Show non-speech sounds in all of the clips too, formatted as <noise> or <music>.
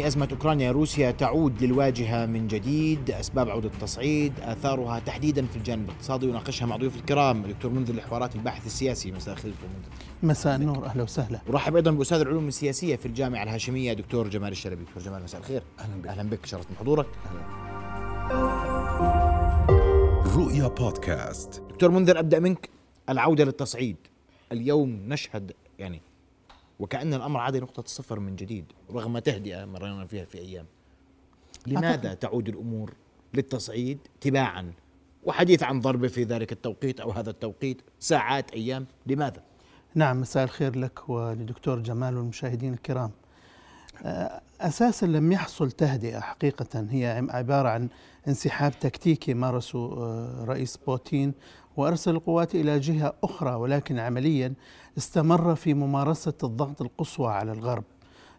أزمة أوكرانيا روسيا تعود للواجهة من جديد. أسباب عودة التصعيد آثارها تحديدا في الجانب الاقتصادي يناقشها مع ضيوف الكرام الدكتور منذر لحوارات الباحث السياسي. مساء الخير دكتور منذر. مساء النور أهلا وسهلا. ورحب أيضا بأستاذ العلوم السياسية في الجامعة الهاشمية دكتور جمال الشلبي. دكتور جمال مساء الخير. أهلا بك. أهلا بك شرفت بحضورك رؤيا بودكاست. دكتور منذر أبدأ منك العودة للتصعيد. اليوم نشهد يعني وكأن الأمر عاد نقطة الصفر من جديد رغم تهدئة مرينا فيها في أيام. لماذا تعود الأمور للتصعيد تباعا؟ وحديث عن ضربة في ذلك التوقيت أو هذا التوقيت ساعات أيام لماذا؟ نعم مساء الخير لك ولدكتور جمال والمشاهدين الكرام. آه، أساسا لم يحصل تهدئة حقيقة هي عبارة عن انسحاب تكتيكي مارسه آه، رئيس بوتين وأرسل القوات إلى جهة أخرى ولكن عمليا استمر في ممارسة الضغط القصوى على الغرب.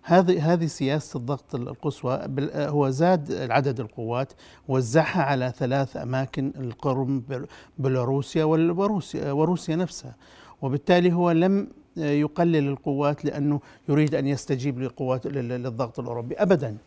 هذه هذه سياسة الضغط القصوى هو زاد عدد القوات وزعها على ثلاث أماكن القرم بيلاروسيا وروسيا وروسيا نفسها. وبالتالي هو لم يقلل القوات لأنه يريد أن يستجيب لقوات للضغط الأوروبي أبدا.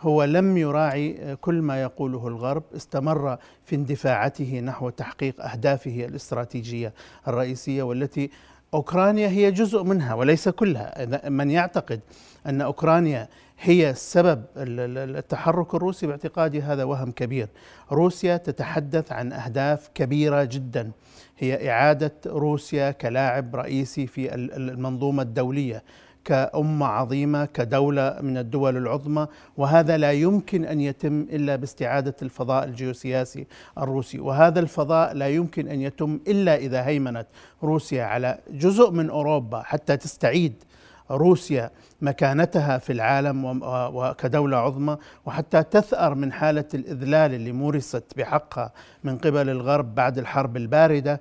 هو لم يراعي كل ما يقوله الغرب استمر في اندفاعته نحو تحقيق أهدافه الاستراتيجية الرئيسية والتي أوكرانيا هي جزء منها وليس كلها. من يعتقد أن أوكرانيا هي سبب التحرك الروسي باعتقادي هذا وهم كبير. روسيا تتحدث عن أهداف كبيرة جدا. هي إعادة روسيا كلاعب رئيسي في المنظومة الدولية. كأمة عظيمة كدولة من الدول العظمى وهذا لا يمكن أن يتم إلا باستعادة الفضاء الجيوسياسي الروسي. وهذا الفضاء لا يمكن أن يتم إلا إذا هيمنت روسيا على جزء من أوروبا حتى تستعيد روسيا مكانتها في العالم وكدولة عظمى وحتى تثأر من حالة الإذلال اللي مورست بحقها من قبل الغرب بعد الحرب الباردة.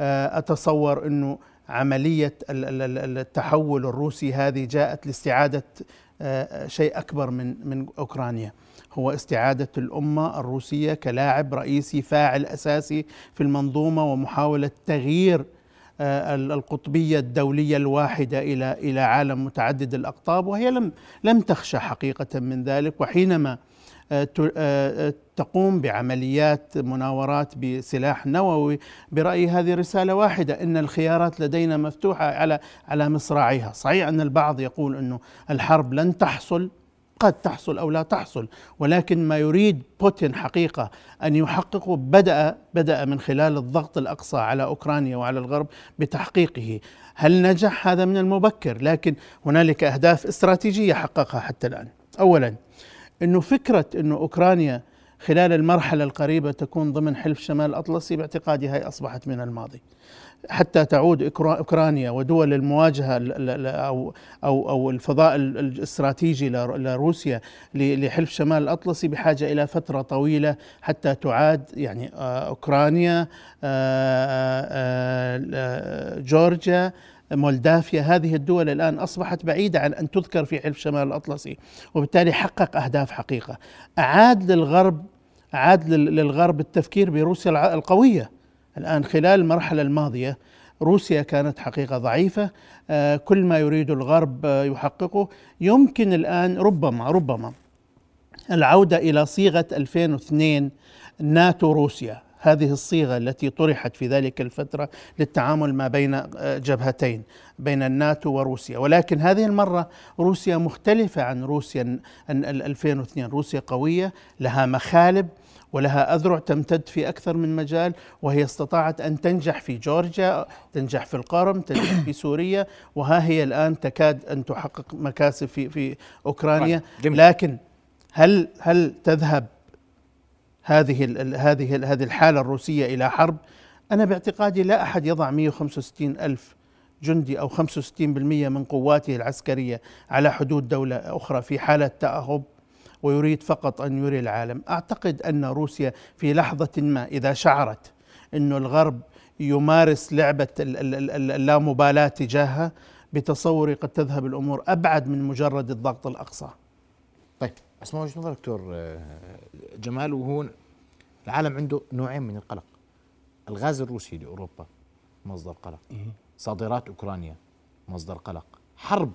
آه، أتصور أنه عملية التحول الروسي هذه جاءت لاستعادة آه، شيء أكبر من من أوكرانيا. هو استعادة الأمة الروسية كلاعب رئيسي فاعل أساسي في المنظومة ومحاولة تغيير آه، القطبية الدولية الواحدة إلى إلى عالم متعدد الأقطاب وهي لم لم تخشى حقيقة من ذلك. وحينما آه، تقوم بعمليات مناورات بسلاح نووي برأيي هذه رسالة واحدة إن الخيارات لدينا مفتوحة على على مصراعيها. صحيح أن البعض يقول أنه الحرب لن تحصل قد تحصل أو لا تحصل ولكن ما يريد بوتين حقيقة أن يحققه بدأ بدأ من خلال الضغط الأقصى على أوكرانيا وعلى الغرب بتحقيقه. هل نجح هذا من المبكر؟ لكن هنالك أهداف استراتيجية حققها حتى الآن. اولا إنه فكرة إنه أوكرانيا خلال المرحلة القريبة تكون ضمن حلف شمال الاطلسي باعتقادي هي أصبحت من الماضي. حتى تعود أوكرانيا ودول المواجهة أو أو أو الفضاء الاستراتيجي لروسيا لحلف شمال الاطلسي بحاجة إلى فترة طويلة حتى تعاد يعني آه، أوكرانيا آه، آه، جورجيا مولدافيا. هذه الدول الآن أصبحت بعيدة عن أن تذكر في حلف شمال الأطلسي وبالتالي حقق أهداف حقيقة. أعاد للغرب أعاد للغرب التفكير بروسيا القوية. الآن خلال المرحلة الماضية روسيا كانت حقيقة ضعيفة. آه، كل ما يريد الغرب آه، يحققه. يمكن الآن ربما ربما العودة إلى صيغة 2002 ناتو روسيا. هذه الصيغة التي طرحت في ذلك الفترة للتعامل ما بين آه، جبهتين بين الناتو وروسيا. ولكن هذه المرة روسيا مختلفة عن روسيا 2002 روسيا قوية لها مخالب ولها أذرع تمتد في أكثر من مجال وهي استطاعت أن تنجح في جورجيا تنجح في القرم تنجح في سوريا وها هي الآن تكاد أن تحقق مكاسب في في أوكرانيا. طيب، لكن هل هل تذهب هذه هذه هذه الحالة الروسية إلى حرب. أنا باعتقادي لا أحد يضع 165 ألف جندي أو 65% من قواته العسكرية على حدود دولة أخرى في حالة تأهب ويريد فقط أن يري العالم. أعتقد أن روسيا في لحظة ما إذا شعرت أن الغرب يمارس لعبة اللامبالاة تجاهها بتصوري قد تذهب الأمور أبعد من مجرد الضغط الأقصى. طيب اسمع وجهة نظر دكتور آه، جمال وهو العالم عنده نوعين من القلق. الغاز الروسي لأوروبا مصدر قلق. صادرات أوكرانيا مصدر قلق. حرب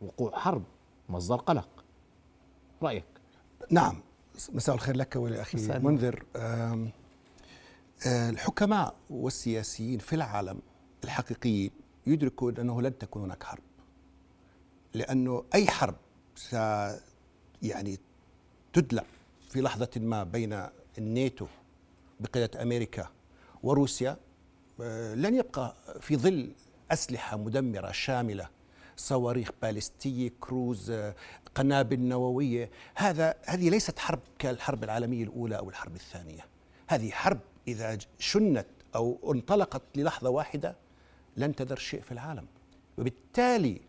وقوع حرب مصدر قلق. رأيك؟ نعم. مساء الخير لك النور. منذر آم، آه، الحكماء والسياسيين في العالم الحقيقيين يدركون أنه لن تكون هناك حرب. لأنه أي حرب يعني تدلع في لحظة ما بين الناتو بقيادة أمريكا وروسيا آه، لن يبقى في ظل أسلحة مدمرة شاملة صواريخ باليستية كروز آه، قنابل نووية هذا هذه ليست حرب كالحرب العالمية الأولى أو الحرب الثانية. هذه حرب إذا شنت أو انطلقت للحظة واحدة لن تذر شيء في العالم. وبالتالي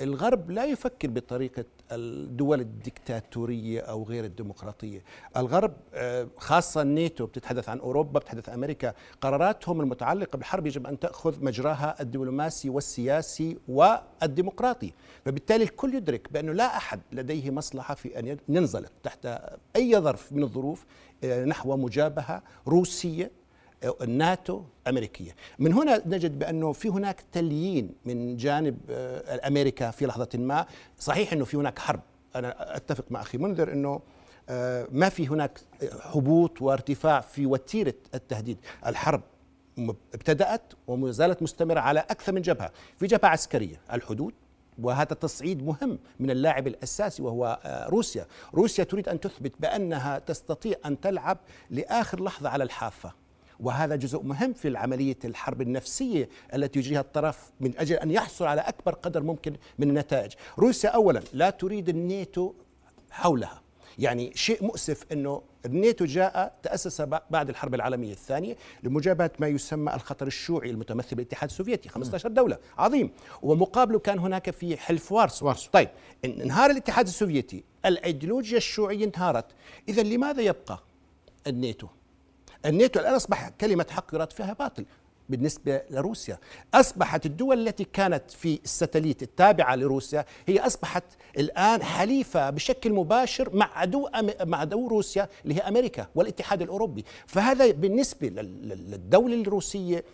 الغرب لا يفكر بطريقة الدول الدكتاتورية أو غير الديمقراطية. الغرب آه، خاصة الناتو بتتحدث عن أوروبا بتتحدث أمريكا. قراراتهم المتعلقة بالحرب يجب أن تأخذ مجراها الدبلوماسي والسياسي والديمقراطي. فبالتالي الكل يدرك بأنه لا أحد لديه مصلحة في أن ينزلق تحت أي ظرف من الظروف آه، نحو مجابهة روسية الناتو أمريكية. من هنا نجد بأنه في هناك تليين من جانب آه، أمريكا في لحظة ما. صحيح أنه في هناك حرب. أنا أتفق مع أخي منذر أنه آه، ما في هناك هبوط وارتفاع في وتيرة التهديد. الحرب ابتدأت وما زالت مستمرة على أكثر من جبهة. في جبهة عسكرية الحدود وهذا تصعيد مهم من اللاعب الأساسي وهو آه، روسيا، روسيا تريد أن تثبت بأنها تستطيع أن تلعب لآخر لحظة على الحافة. وهذا جزء مهم في العملية الحرب النفسية التي يجريها الطرف من أجل أن يحصل على أكبر قدر ممكن من النتائج. روسيا أولا لا تريد الناتو حولها. يعني شيء مؤسف أنه الناتو جاء تأسس ب- بعد الحرب العالمية الثانية لمجابهة ما يسمى الخطر الشيوعي المتمثل بالاتحاد السوفيتي 15 دولة. عظيم. ومقابله كان هناك في حلف وارسو. وارسو. طيب انهار الاتحاد السوفيتي. الأيديولوجيا الشيوعية انهارت. إذا لماذا يبقى الناتو؟ الناتو الآن أصبح كلمة حق يراد فيها باطل بالنسبة لروسيا. أصبحت الدول التي كانت في الستليت التابعة لروسيا هي أصبحت الآن حليفة بشكل مباشر مع عدو مع عدو روسيا اللي هي أمريكا والاتحاد الأوروبي. فهذا بالنسبة لل- لل- للدولة الروسية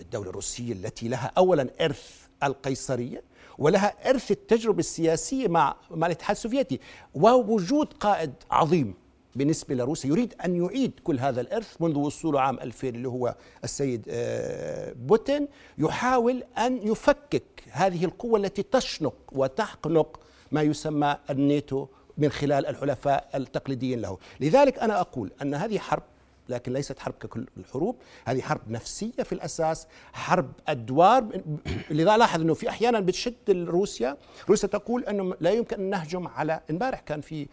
الدولة الروسية التي لها أولا إرث القيصرية ولها إرث التجربة السياسية مع مع الاتحاد السوفيتي ووجود قائد عظيم بالنسبة لروسيا يريد أن يعيد كل هذا الإرث منذ وصوله عام 2000 اللي هو السيد آه، بوتين يحاول أن يفكك هذه القوة التي تشنق وتحقنق ما يسمى الناتو من خلال الحلفاء التقليديين له. لذلك أنا أقول أن هذه حرب لكن ليست حرب ككل الحروب. هذه حرب نفسية في الأساس حرب أدوار. لذا لاحظ أنه في أحيانا بتشد روسيا. روسيا تقول أنه لا يمكن أن نهجم على إمبارح كان في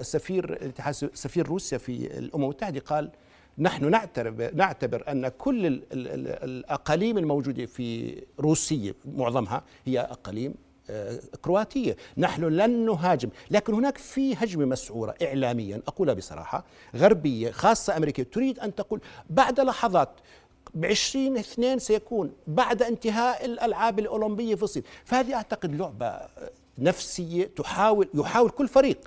سفير سفير روسيا في الأمم المتحدة قال نحن نعتبر نعتبر أن كل ال ال ال الأقاليم الموجودة في روسيه معظمها هي أقاليم آه، كرواتية، نحن لن نهاجم، لكن هناك في هجمة مسعورة اعلاميا أقولها بصراحة غربية خاصة أمريكية. تريد أن تقول بعد لحظات ب 20 سيكون بعد انتهاء الألعاب الأولمبية في الصين، فهذه أعتقد لعبة آه، نفسية تحاول يحاول كل فريق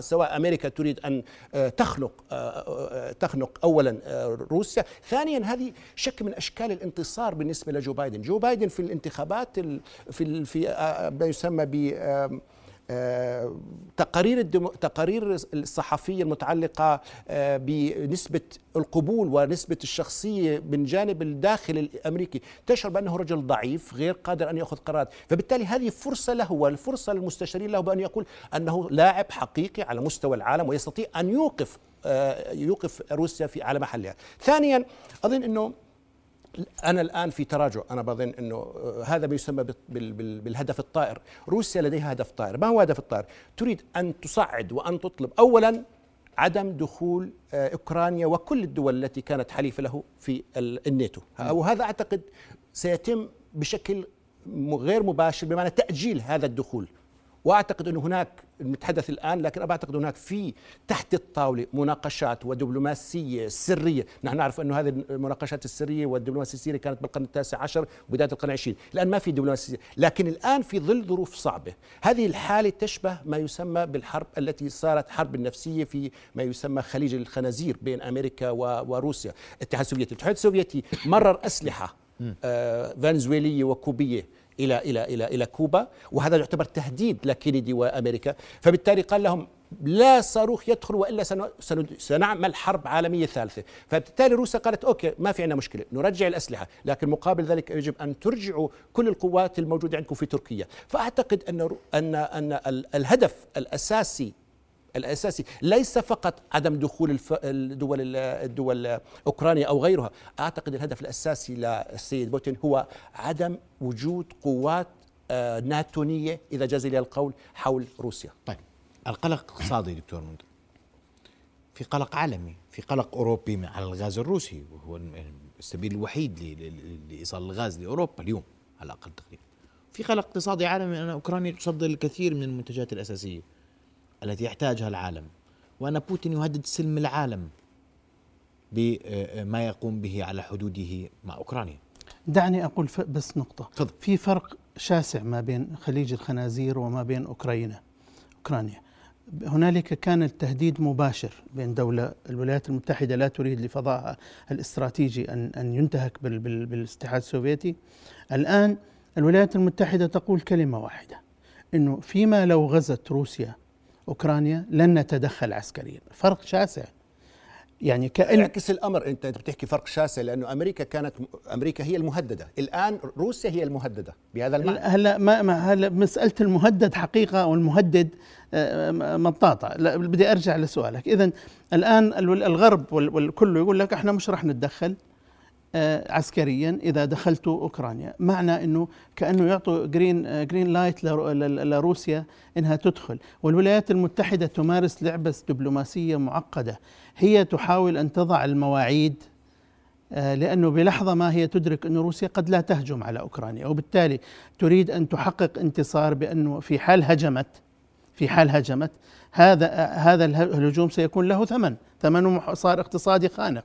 سواء أمريكا تريد أن آه، تخنق آه، آه، تخنق اولا آه، روسيا، ثانيا هذه شكل من أشكال الانتصار بالنسبة لجو بايدن، جو بايدن في الانتخابات ال- في في آه، ما يسمى ب آه، تقارير الدم... تقارير الصحفية المتعلقة آه، بنسبة القبول ونسبة الشخصية من جانب الداخل الأمريكي تشعر بأنه رجل ضعيف غير قادر أن يأخذ قرارات. فبالتالي هذه فرصة له والفرصة للمستشارين له بأن يقول أنه لاعب حقيقي على مستوى العالم ويستطيع أن يوقف آه، يوقف روسيا في على محلها. ثانيا أظن إنه أنا الآن في تراجع. أنا بظن أنه آه، هذا ما يسمى بال- بال- بال- بالهدف الطائر. روسيا لديها هدف طائر. ما هو هدف الطائر؟ تريد أن تصعد وأن تطلب أولا عدم دخول آه، أوكرانيا وكل الدول التي كانت حليفة له في ال- الناتو. وهذا أعتقد سيتم بشكل غير مباشر بمعنى تأجيل هذا الدخول. وأعتقد انه هناك نتحدث الآن لكن أنا بعتقد هناك في تحت الطاولة مناقشات ودبلوماسية سرية، نحن نعرف انه هذه المناقشات السرية والدبلوماسية السريه كانت بالقرن التاسع عشر وبداية القرن العشرين، الان ما في دبلوماسية، لكن الآن في ظل ظروف صعبة، هذه الحالة تشبه ما يسمى بالحرب التي صارت حرب النفسية في ما يسمى خليج الخنازير بين أمريكا وروسيا، الاتحاد السوفيتي، الاتحاد السوفيتي مرر أسلحة آه، فنزويلية وكوبية. إلى إلى إلى إلى كوبا وهذا يعتبر تهديد لكينيدي وأمريكا. فبالتالي قال لهم لا صاروخ يدخل وإلا سن- سن- سنعمل حرب عالمية ثالثة. فبالتالي روسيا قالت أوكي ما في عندنا مشكلة نرجع الأسلحة لكن مقابل ذلك يجب أن ترجعوا كل القوات الموجودة عندكم في تركيا. فأعتقد أن أن أن ال- الهدف الأساسي الأساسي. ليس فقط عدم دخول الدول الدول أوكرانيا أو غيرها. أعتقد الهدف الأساسي للسيد بوتين هو عدم وجود قوات آه، ناتونية إذا جاز لي القول حول روسيا. طيب القلق اقتصادي دكتور منذر. في قلق عالمي في قلق أوروبي على الغاز الروسي وهو السبيل الوحيد لإيصال الغاز لأوروبا اليوم على أقل تقدير في قلق اقتصادي عالمي أن أوكرانيا تصدر الكثير من المنتجات الأساسية. التي يحتاجها العالم. وأن بوتين يهدد سلم العالم بما يقوم به على حدوده مع أوكرانيا. دعني أقول ف- بس نقطة. تفضل. في فرق شاسع ما بين خليج الخنازير وما بين أوكرانيا. أوكرانيا. هنالك كان التهديد مباشر بين دولة الولايات المتحدة لا تريد لفضائها الاستراتيجي أن أن ينتهك بال بال بالاتحاد السوفيتي. الآن الولايات المتحدة تقول كلمة واحدة. أنه فيما لو غزت روسيا أوكرانيا لن نتدخل عسكريا. فرق شاسع. يعني كأن يعكس الأمر. أنت بتحكي فرق شاسع لأنه أمريكا كانت أمريكا هي المهددة. الآن روسيا هي المهددة بهذا المعنى. هلا ما ما هلا مسألة المهدد حقيقة أو المهدد آه، م- مطاطة. لا بدي أرجع لسؤالك. اذا الآن الغرب وال- والكل يقول لك إحنا مش رح نتدخل. آه، عسكريا إذا دخلتوا أوكرانيا. معنى إنه كأنه يعطوا green آه، green light لروسيا إنها تدخل. والولايات المتحدة تمارس لعبة دبلوماسية معقدة. هي تحاول أن تضع المواعيد آه، لأنه بلحظة ما هي تدرك ان روسيا قد لا تهجم على أوكرانيا. وبالتالي تريد أن تحقق انتصار بأنه في حال هجمت في حال هجمت هذا آه، هذا اله- الهجوم سيكون له ثمن. ثمنه صار اقتصادي خانق.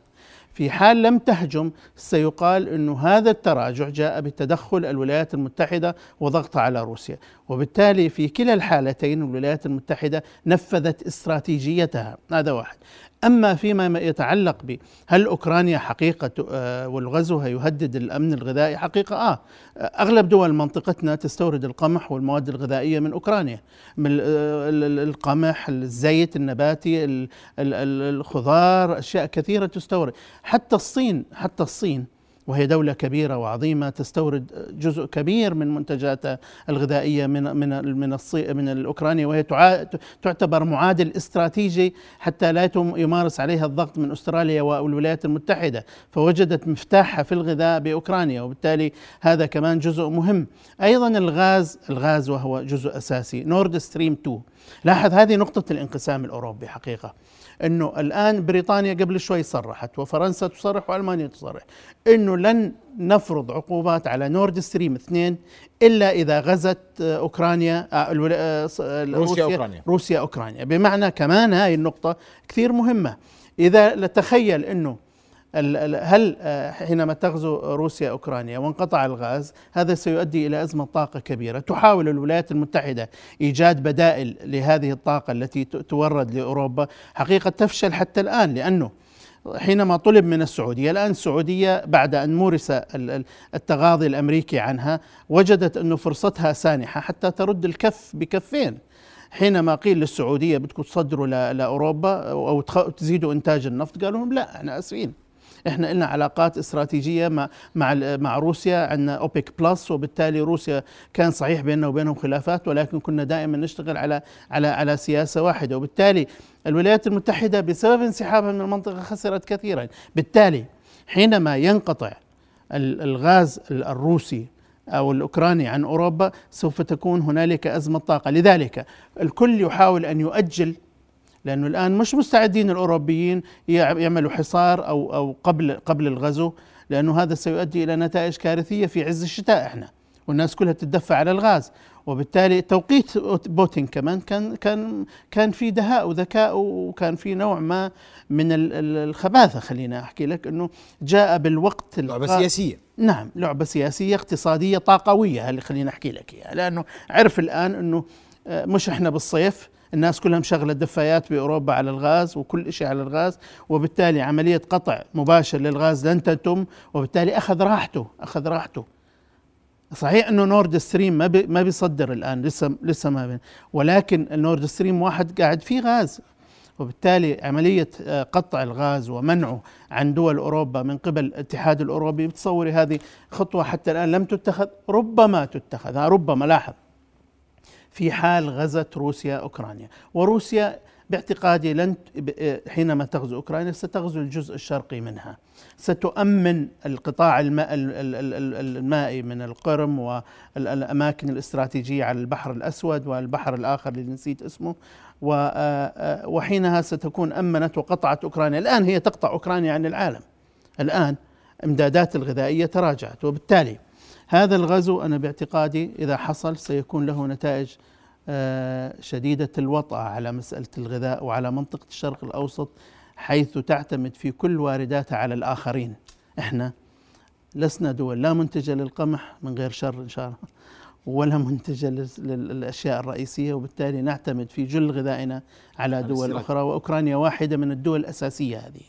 في حال لم تهجم سيقال إنه هذا التراجع جاء بتدخل الولايات المتحدة وضغطها على روسيا. وبالتالي في كلا الحالتين الولايات المتحدة نفذت استراتيجيتها. هذا واحد. أما فيما يتعلق ب هل أوكرانيا حقيقة آه، والغزو يهدد الأمن الغذائي؟ حقيقة آه. أغلب دول منطقتنا تستورد القمح والمواد الغذائية من أوكرانيا. من ال- القمح الزيت النباتي ال- ال- ال- الخضار أشياء كثيرة تستورد. حتى الصين حتى الصين وهي دولة كبيرة وعظيمة تستورد جزء كبير من منتجاتها الغذائية من من من من الاوكرانيا وهي تع- تعتبر معادل استراتيجي حتى لا يمارس عليها الضغط من أستراليا والولايات المتحدة فوجدت مفتاحها في الغذاء بأوكرانيا وبالتالي هذا كمان جزء مهم. أيضا الغاز الغاز وهو جزء أساسي. نورد ستريم 2 لاحظ هذه نقطة الانقسام الأوروبي حقيقة. إنه الآن بريطانيا قبل شوي صرحت وفرنسا تصرح وألمانيا تصرح إنه لن نفرض عقوبات على نورد ستريم 2 إلا إذا غزت آه، أوكرانيا آه، آه، روسيا أوكرانيا. روسيا أوكرانيا بمعنى كمان هاي النقطة كثير مهمة إذا نتخيل إنه هل آه، حينما تغزو روسيا أوكرانيا وانقطع الغاز هذا سيؤدي إلى أزمة طاقة كبيرة، تحاول الولايات المتحدة إيجاد بدائل لهذه الطاقة التي تورد لأوروبا، حقيقة تفشل حتى الآن لأنه حينما طلب من السعودية، الآن السعودية بعد أن مورس ال- ال- التغاضي الأمريكي عنها وجدت انه فرصتها سانحة حتى ترد الكف بكفين. حينما قيل للسعودية بدكم تصدروا ل- لأوروبا أو تخ- تزيدوا إنتاج النفط قالوا لهم لا إحنا آسفين. إحنا لنا علاقات استراتيجية مع مع مع روسيا عندنا أوبك plus وبالتالي روسيا كان صحيح بيننا وبينهم خلافات ولكن كنا دائما نشتغل على على على سياسة واحدة. وبالتالي الولايات المتحدة بسبب انسحابها من المنطقة خسرت كثيرا. بالتالي حينما ينقطع ال- الغاز ال- الروسي أو الأوكراني عن أوروبا سوف تكون هنالك أزمة طاقة. لذلك الكل يحاول أن يؤجل لأنه الآن مش مستعدين الأوروبيين يع- يعملوا حصار أو أو قبل قبل الغزو لأنه هذا سيؤدي إلى نتائج كارثية في عز الشتاء إحنا والناس كلها تدفع على الغاز. وبالتالي توقيت بوتين كمان كان كان كان في دهاء وذكاء وكان في نوع ما من ال- ال- الخباثة خلينا أحكي لك إنه جاء بالوقت لعبة سياسية. نعم لعبة سياسية اقتصادية طاقوية اللي خليني أحكي لك إياها لأنه عرف الآن أنه آه، مش إحنا بالصيف الناس كلها مشغلة دفايات بأوروبا على الغاز وكل شيء على الغاز وبالتالي عملية قطع مباشر للغاز لن تتم وبالتالي أخذ راحته أخذ راحته. صحيح إنه نورد ستريم ما بي ما بيصدر الآن لسه لسه ما بين ولكن النورد ستريم واحد قاعد فيه غاز. وبالتالي عملية آه، قطع الغاز ومنعه عن دول أوروبا من قبل الاتحاد الأوروبي بتصوري هذه خطوة حتى الآن لم تتخذ ربما تتخذ ربما لاحظ. في حال غزت روسيا أوكرانيا. وروسيا باعتقادي لن ت- حينما تغزو أوكرانيا ستغزو الجزء الشرقي منها. ستؤمن القطاع الماء ال- ال- ال- ال- المائي من القرم والأماكن الاستراتيجية على البحر الأسود والبحر الآخر اللي نسيت اسمه. آه، آه، وحينها ستكون أمنت وقطعت أوكرانيا. الآن هي تقطع أوكرانيا عن العالم. الآن إمدادات الغذائية تراجعت. وبالتالي هذا الغزو أنا باعتقادي إذا حصل سيكون له نتائج آه، شديدة الوطأة على مسألة الغذاء وعلى منطقة الشرق الأوسط حيث تعتمد في كل وارداتها على الآخرين. إحنا لسنا دول لا منتجه للقمح من غير شر إن شاء الله ولا منتجه لل- للأشياء الرئيسية وبالتالي نعتمد في جل غذائنا على دول السلاح. أخرى وأوكرانيا واحدة من الدول الأساسية هذه.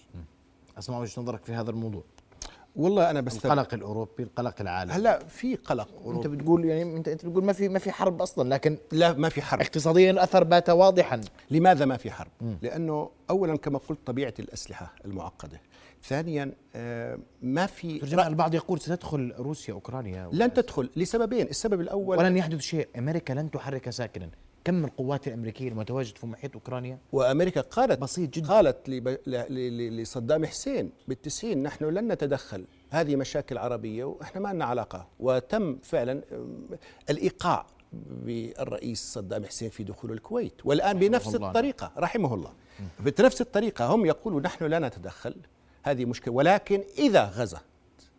اسمع وجهة نظرك في هذا الموضوع؟ والله أنا بستغرب القلق الأوروبي القلق العالمي. هلا في قلق أنت أوروبي. بتقول يعني انت أنت بتقول ما في ما في حرب أصلا لكن لا ما في حرب. اقتصاديا الأثر بات واضحا. لماذا ما في حرب؟ لأنه اولا كما قلت طبيعة الأسلحة المعقدة. ثانيا آه، ما في ترجمة البعض يقول ستدخل روسيا أوكرانيا لن تدخل لسببين. السبب الأول ولن يحدث شيء. أمريكا لن تحرك ساكنا. كم القوات الأمريكية المتواجد في محيط أوكرانيا وأمريكا قالت بسيط جدا. قالت. لصدام حسين بالتسعين نحن لن نتدخل هذه مشاكل عربية وإحنا ما لنا علاقة وتم فعلا الإيقاع بالرئيس صدام حسين في دخول الكويت والآن بنفس الله. الطريقة رحمه الله بنفس الطريقة هم يقولوا نحن لا نتدخل هذه مشكلة ولكن إذا غزا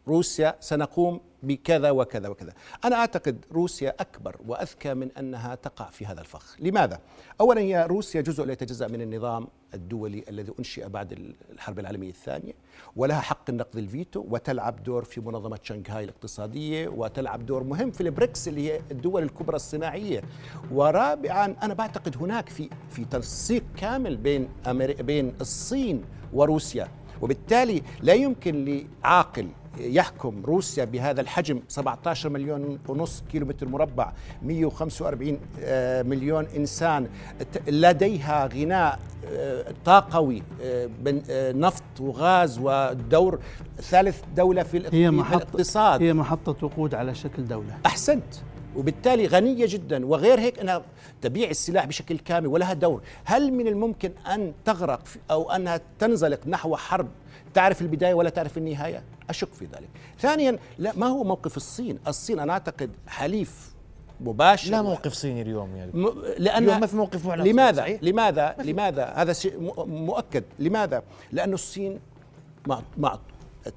روسيا سنقوم بكذا وكذا وكذا. أنا أعتقد روسيا أكبر وأذكى من أنها تقع في هذا الفخ. لماذا؟ أولا هي روسيا جزء لا يتجزأ من النظام الدولي الذي أنشئ بعد الحرب العالمية الثانية ولها حق النقد الفيتو وتلعب دور في منظمة شنغهاي الاقتصادية وتلعب دور مهم في البريكس اللي هي الدول الكبرى الصناعية. ورابعا أنا بعتقد هناك في في تنسيق كامل بين بين الصين وروسيا. وبالتالي لا يمكن لعاقل يحكم روسيا بهذا الحجم 17 مليون ونص كيلومتر مربع 145 آه، مليون إنسان. ت- لديها غناء آه، طاقوي آه، نفط وغاز ودور. ثالث دولة في هي في محطه الاقتصاد. هي محطة وقود على شكل دولة. أحسنت. وبالتالي غنية جدا. وغير هيك انها تبيع السلاح بشكل كامل ولها دور. هل من الممكن أن تغرق أو أنها تنزلق نحو حرب؟ تعرف البداية ولا تعرف النهاية؟ أشك في ذلك. ثانيا لا ما هو موقف الصين؟ الصين أنا أعتقد حليف مباشر. لا موقف صيني اليوم يعني. م... لأن اليوم ما في موقف معلن لماذا؟ صحيح؟ لماذا؟ لماذا؟ هذا شيء مؤكد. لماذا؟ لأن الصين مع... مع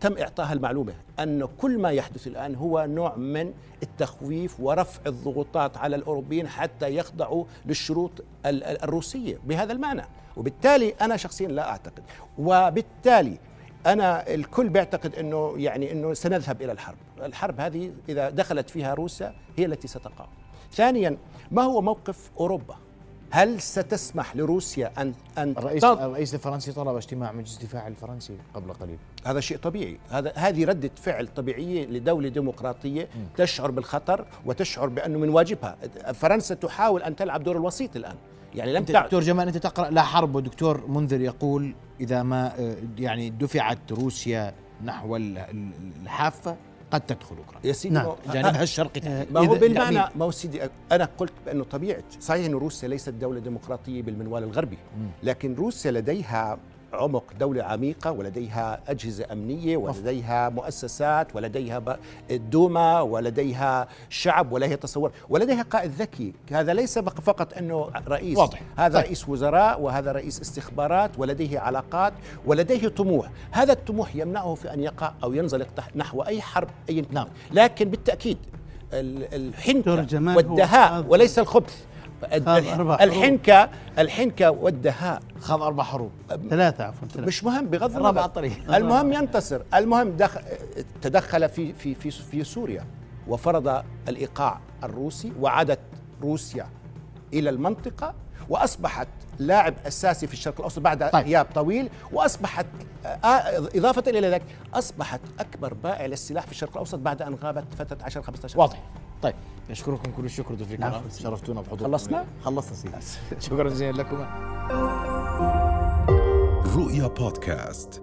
تم إعطاها المعلومة أن كل ما يحدث الآن هو نوع من التخويف ورفع الضغوطات على الأوروبيين حتى يخضعوا للشروط ال- ال- الروسية بهذا المعنى. وبالتالي أنا شخصيا لا أعتقد. وبالتالي أنا الكل بيعتقد أنه يعني أنه سنذهب إلى الحرب. الحرب هذه إذا دخلت فيها روسيا هي التي ستقع. ثانيا ما هو موقف أوروبا؟ هل ستسمح لروسيا أن أن الرئيس الرئيس الفرنسي طلب اجتماع مجلس الدفاع الفرنسي قبل قليل. هذا شيء طبيعي. هذا هذه ردة فعل طبيعية لدولة ديمقراطية تشعر بالخطر وتشعر بأنه من واجبها. فرنسا تحاول أن تلعب دور الوسيط الآن. يعني لم دكتور جمال أنت تقرأ لا حرب ودكتور منذر يقول إذا ما آه، يعني دفعت روسيا نحو ال- ال- الحافة قد تدخل أوكرانيا يا سيدي نعم. جانبها الشرقي. ما هو إذا- بالمعنى يعني- ما هو سيدي أنا قلت بانه طبيعة صحيح انه روسيا ليست دولة ديمقراطية بالمنوال الغربي لكن روسيا لديها عمق دولة عميقة ولديها أجهزة أمنية ولديها مؤسسات ولديها الدوما ولديها شعب ولديها تصور ولديها قائد ذكي هذا ليس فقط أنه رئيس واضح. هذا طيب. رئيس وزراء وهذا رئيس استخبارات ولديه علاقات ولديه طموح هذا الطموح يمنعه في أن يقع أو ينزلق نحو أي حرب أي. نعم. لكن بالتأكيد الحنكة والدهاء وليس الخبث الحنكة الحنكة والدهاء خاض أربع حروب. ثلاثة عفوا ثلاثة. مش مهم بغض النظر. الطريق. <laughs> المهم ينتصر. المهم دخل تدخل في في في في سوريا وفرض الإيقاع الروسي وعادت روسيا إلى المنطقة وأصبحت لاعب أساسي في الشرق الأوسط بعد طيب. طيب. غياب طويل وأصبحت آه، إضافة إلى ذلك أصبحت أكبر بائع للسلاح في الشرق الأوسط بعد أن غابت فترة 10 15 واضح طيب اشكركم كل الشكر الكرام العفو. شرفتونا بحضوركم خلصنا؟ خلصنا سيدي <laughs> شكرا جزيلا لكم رؤيا بودكاست